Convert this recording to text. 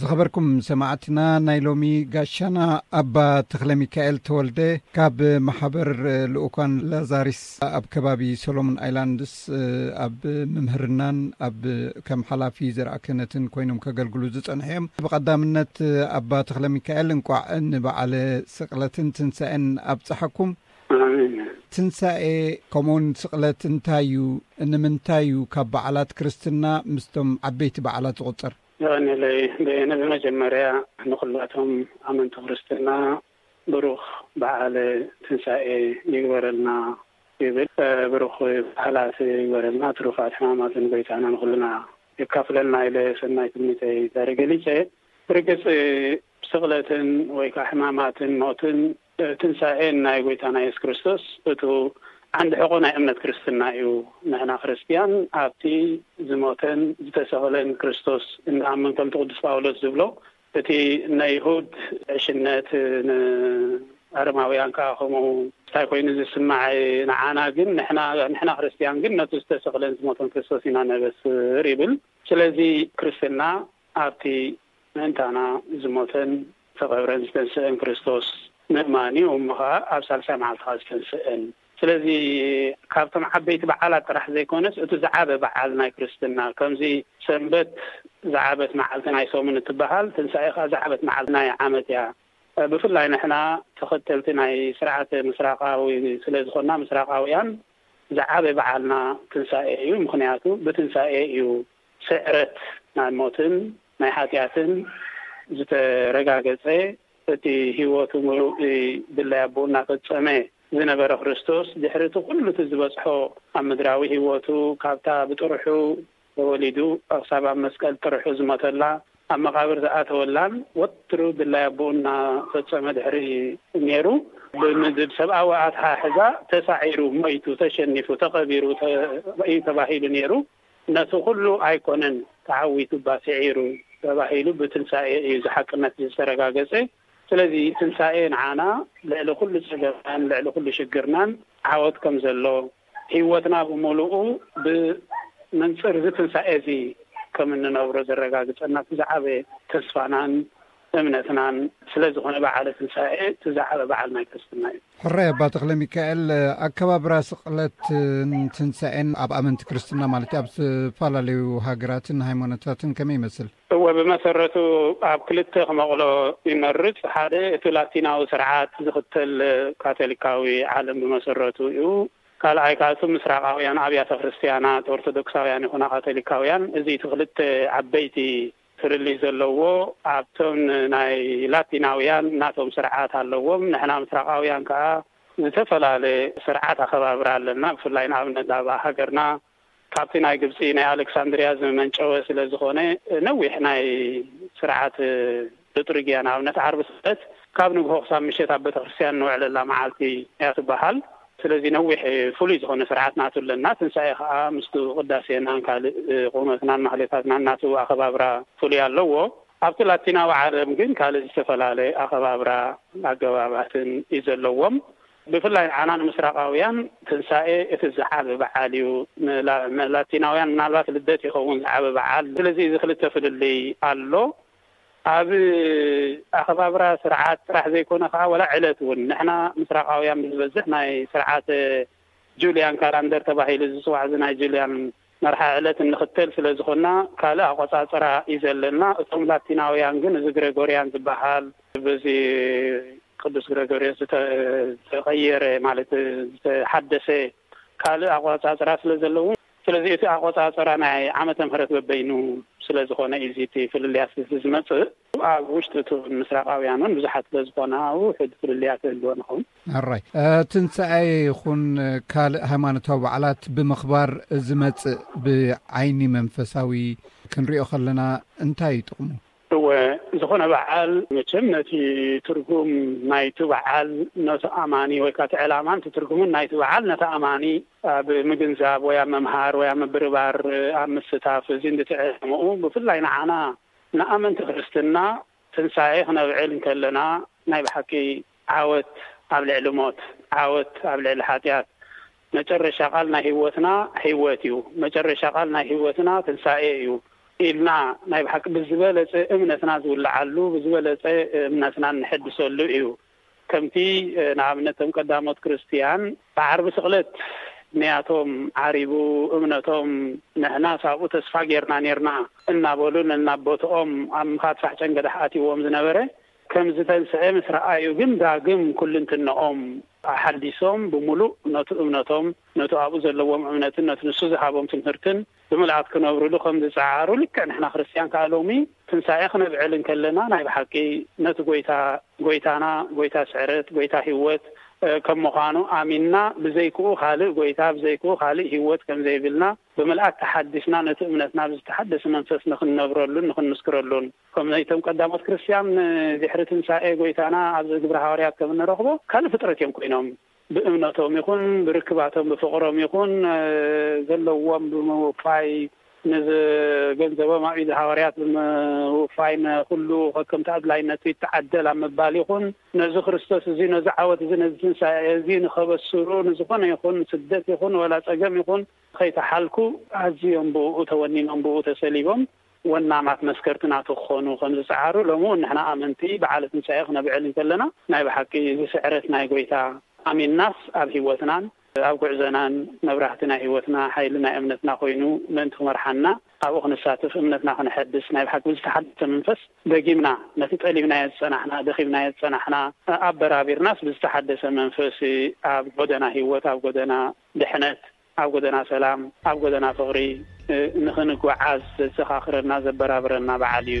ዝኸበርኩም ሰማዕትና ናይ ሎሚ ጋሻና ኣባ ተክለ ሚካኤል ተወልደ ካብ ማሓበር ልኡኳን ላዛሪስ ኣብ ከባቢ ሶሎሙን ኣይላንድስ ዮናስ፣ ኣብ ምምህርናን ኣብ ከም ሓላፊ ዘርኣ ክህነትን ኮይኖም ከገልግሉ ዝጸንሑ እዮም። ብቐዳምነት ኣባ ተኽለሚካኤል እንቋዕ ንበዓለ ስቕለትን ትንሳኤን ኣብጽሓኩም። ኣሜን። ትንሳኤ ከምኡውን ስቕለት እንታይ እዩ? ንምንታይ እዩ ካብ በዓላት ክርስትና ምስቶም ዓበይቲ በዓላት ዝቑጸር? የቐኔለይ በየነ፣ ብመጀመርያ ንኹላቶም ኣመንቲ ክርስትና ብሩኽ በዓል ትንሳኤ ይግበረልና ይብል። ብሩኽ በዓላት ይግበረልና ትሩፋት ሕማማትን ጎይታና ንኹልና የካፍለና ኢለ ሰናይ ትምኒተይ ዛሬ ገሊጸ። ብርግጽ ስቕለትን ወይ ከኣ ሕማማትን ሞትን ትንሳኤን ናይ ጎይታና የሱስ ክርስቶስ እቱ ዓንዲ ሕቖ ናይ እምነት ክርስትና እዩ። ንሕና ክርስትያን ኣብቲ ዝሞተን ዝተሰቕለን ክርስቶስ እንኣምን ከምቲ ቅዱስ ጳውሎስ ዝብሎ እቲ ናይ እሁድ ዕሽነት ንኣረማውያን ከኣ ከምኡ እንታይ ኮይኑ ዝስማዕ ንዓና ግን ንሕና ንሕና ክርስትያን ግን ነቲ ዝተሰቅለን ዝሞተን ክርስቶስ ኢና ነበስር ይብል ስለዚ ክርስትና ኣብቲ ምእንታና ዝሞተን ዝተቀብረን ዝተንስእን ክርስቶስ ምእማን እዩ እሞ ከኣ ኣብ ሳልሳይ መዓልቲ ከኣ ዝተንስእን ስለዚ ካብቶም ዓበይቲ በዓላት ጥራሕ ዘይኮነስ እቲ ዝዓበ በዓል ናይ ክርስትና ከምዚ ሰንበት ዝዓበት መዓልቲ ናይ ሰሙን እትበሃል ትንሳኤ ከኣ ዝዓበት መዓልቲ ናይ ዓመት እያ ብፍላይ ንሕና ተኸተልቲ ናይ ስርዓተ ምስራቃዊ ስለ ዝኾንና ምስራቃውያን ዝዓበ በዓልና ትንሳኤ እዩ ምኽንያቱ ብትንሳኤ እዩ ስዕረት ናይ ሞትን ናይ ሓጢኣትን ዝተረጋገጸ እቲ ህይወቱ ምሉእ ድላይ ኣቦኡ እናፈጸመ ዝነበረ ክርስቶስ፣ ድሕሪ እቲ ዅሉ እቲ ዝበጽሖ ኣብ ምድራዊ ህይወቱ፣ ካብታ ብጥርሑ ተወሊዱ ኣክሳብ ኣብ መስቀል ጥርሑ ዝሞተላ፣ ኣብ መቓብር ዝኣተወላን ወትሩ ድላይ ኣቦኡ እናፈጸመ ድሕሪ ነይሩ፣ ብሰብኣዊ ኣተሓሕዛ ተሳዒሩ፣ ሞይቱ፣ ተሸኒፉ፣ ተቐቢሩ እዩ ተባሂሉ ነይሩ። ነቲ ኩሉ ኣይኮነን ተዓዊቱ እባ ስዒሩ ተባሂሉ ብትንሳኤ እዩ እዚ ሓቅነት እዚ ዝተረጋገጸ ስለዚ ትንሳኤ ንዓና ልዕሊ ኩሉ ጸገምናን ልዕሊ ኩሉ ሽግርናን ዓወት ከም ዘሎ ሂወትና ብምሉኡ ብመንጽር እዚ ትንሳኤ እዚ ከም እንነብሮ ዘረጋግጸና እቲ ዝዓበየ ተስፋናን እምነትናን ስለዝኾነ በዓለ ትንሳኤ እቲ ዝዓበ በዓል ናይ ክርስትና እዩ። ሕራይ ኣባ ተክለሚካኤል ኣከባብራ ስቅለትን ትንሳኤን ኣብ ኣመንቲ ክርስትና ማለት ኣብ ዝተፈላለዩ ሃገራትን ሃይማኖታትን ከመይ ይመስል? እወ ብመሰረቱ ኣብ ክልተ ክመቕሎ ይመርጽ ሓደ እቲ ላቲናዊ ስርዓት ዝኽተል ካቶሊካዊ ዓለም ብመሰረቱ እዩ። ካልኣይ ከኣ እቶም ምስራቃውያን ኣብያተ ክርስትያናት ኦርቶዶክሳውያን ይኹና ካቶሊካውያን እዚ እቲ ክልተ ዓበይቲ ፍልልይ ዘለዎ ኣብቶም ናይ ላቲናውያን ናቶም ስርዓት ኣለዎም ንሕና ምስራቃውያን ከኣ ዝተፈላለ ስርዓት ኣኸባብራ ኣለና ብፍላይ ንኣብነት ኣብ ሃገርና ካብቲ ናይ ግብጺ ናይ ኣለክሳንድርያ ዝመንጨወ ስለ ዝኾነ ነዊሕ ናይ ስርዓት ልጥርግያ ንኣብነት ዓርቢ ስበት ካብ ንግሆ ክሳብ ምሸት ኣብ ቤተክርስትያን ንውዕለላ መዓልቲ እያ ትበሃል ስለዚ ነዊሕ ፍሉይ ዝኾነ ስርዓት ናቱ ኣለና። ትንሳኤ ከኣ ምስቱ ቅዳሴናን ካልእ ቁመትናን ማህሌታትናን ናቱ ኣኸባብራ ፍሉይ ኣለዎ። ኣብቲ ላቲናዊ ዓለም ግን ካልእ ዝተፈላለ ኣኸባብራ ኣገባባትን እዩ ዘለዎም። ብፍላይ ንዓና ንምስራቓውያን ትንሳኤ እቲ ዝዓቢ በዓል እዩ። ንላቲናውያን ምናልባት ልደት ይኸውን ዝዓቢ በዓል። ስለዚ እዚ ክልተ ፍልልይ ኣሎ። ኣብ ኣኸባብራ ስርዓት ጥራሕ ዘይኮነ ከኣ ዋላ ዕለት ውን ንሕና ምስራቓውያን ብዝበዝሕ ናይ ስርዓተ ጁልያን ካላንደር ተባሂሉ ዝጽዋዕ እዚ ናይ ጁልያን መርሓ ዕለት እንኽተል ስለ ዝኾንና ካልእ ኣቖጻጽራ እዩ ዘለና። እቶም ላቲናውያን ግን እዚ ግረጎርያን ዝበሃል በዚ ቅዱስ ግረጎርዮስ ዝተቐየረ ማለት ዝተሓደሰ ካልእ ኣቖጻጽራ ስለ ዘለዎም፣ ስለዚ እቲ ኣቆጻጽራ ናይ ዓመተ ምህረት በበይኑ ስለ ዝኾነ ኢዩ እቲ ፍልልያት እዚ ዝመጽእ። ኣብ ውሽጢ እቲ ምስራቓውያን ውን ብዙሓት ስለ ዝኾና ውሑድ ፍልልያት ይህልወን ይኸውን። ሕራይ ትንሳኤ ይኹን ካልእ ሃይማኖታዊ በዓላት ብምኽባር ዝመጽእ ብዓይኒ መንፈሳዊ ክንሪኦ ከለና እንታይ ኢዩ ጥቕሙ? እወ ዝኾነ በዓል መቸም ነቲ ትርጉም ናይቲ በዓል ነቲ ኣማኒ ወይ ከኣ እቲ ዕላማን እቲ ትርጉምን ናይቲ በዓል ነቲ ኣማኒ ኣብ ምግንዛብ ወይ ኣብ ምምሃር ወይ ኣብ ምብርባር ኣብ ምስታፍ እዚ እንድቲ ዕላምኡ ብፍላይ ንዓና ንኣመንቲ ክርስትና ትንሳኤ ክነብዕል እንከለና ናይ ብሓቂ ዓወት ኣብ ልዕሊ ሞት ዓወት ኣብ ልዕሊ ሓጢኣት መጨረሻ ቃል ናይ ህይወትና ህይወት እዩ መጨረሻ ቃል ናይ ህይወትና ትንሳኤ እዩ ኢልና ናይ ብሓቂ ብዝበለጸ እምነትና ዝውልዓሉ ብዝበለጸ እምነትና እንሕድሰሉ እዩ ከምቲ ንኣብነት እቶም ቀዳሞት ክርስትያን ብዓርቢ ስቕለት ንያቶም ዓሪቡ እምነቶም ንሕናስ ኣብኡ ተስፋ ጌርና ኔርና እናበሉ ነናብ ቦትኦም ኣብ ምኻድ ፋሕጨንገዳሕ ኣትይዎም ዝነበረ ከም ዝተንስኤ ምስ ረኣዩ ግን ዳግም ኩልንትንኦም ኣሓዲሶም ብምሉእ ነቱ እምነቶም ነቱ ኣብኡ ዘለዎም እምነትን ነቲ ንሱ ዝሃቦም ትምህርትን ብምልኣት ክነብርሉ ከም ዝጸዓሩ ልክዕ ንሕና ክርስትያን ከኣ ሎሚ ትንሳኤ ክነብዕል እንከለና ናይ ብሓቂ ነቲ ጎይታ ጎይታና ጎይታ ስዕረት ጎይታ ህይወት ከም ምዃኑ ኣሚንና ብዘይክኡ ካልእ ጎይታ ብዘይክኡ ካልእ ህይወት ከም ዘይብልና ብምልኣት ተሓዲስና ነቲ እምነትና ብዝተሓደሰ መንፈስ ንክንነብረሉን ንክንምስክረሉን ከም ናይቶም ቀዳሞት ክርስትያን ድሕሪ ትንሳኤ ጐይታና ኣብዚ ግብረ ሃዋርያት ከም እንረኽቦ ካልእ ፍጥረት እዮም ኰይኖም። ብእምነቶም ይኹን ብርክባቶም ብፍቕሮም ይኹን ዘለዎም ብምውፋይ ነዚ ገንዘቦም ኣብ ኢድ ሃዋርያት ብምውፋይ ንዅሉ ከከምቲ ኣድላይነቱ ይተዓደል ኣብ ምባል ይኹን ነዚ ክርስቶስ እዚ ነዚ ዓወት እዚ ነዚ ትንሳኤ እዚ ንኸበስሩ ንዝዀነ ይኹን ስደት ይኹን ወላ ጸገም ይኹን ኸይተሓልኩ ኣዝዮም ብእኡ ተወኒኖም ብእኡ ተሰሊቦም ወናማት መስከርቲ ናቱ ክኾኑ ከም ዝጸዓሩ ሎሚ ውን ንሕና ኣመንቲ በዓለ ትንሳኤ ክነብዕል እንከለና ናይ ብሓቂ እዚ ስዕረት ናይ ጎይታ ኣሚንናስ ኣብ ሕይወትናን ኣብ ጉዕዘናን መብራህቲ ናይ ሕይወትና ሓይሊ ናይ እምነትና ኮይኑ ምእንቲ ክመርሓና ኣብኡ ክንሳትፍ እምነትና ክነሐድስ ናይ ብሓቂ ብዝተሓደሰ መንፈስ ደጊምና ነቲ ጠሊምናዮ ዝጸናሕና ደኺምናዮ ዝጸናሕና ኣበራቢርናስ ብዝተሓደሰ መንፈስ ኣብ ጎደና ሕይወት ኣብ ጎደና ድሕነት ኣብ ጎደና ሰላም፣ ኣብ ጎደና ፍቕሪ ንኽንጓዓዝ ዘዘኻኽረና፣ ዘበራብረና በዓል እዩ።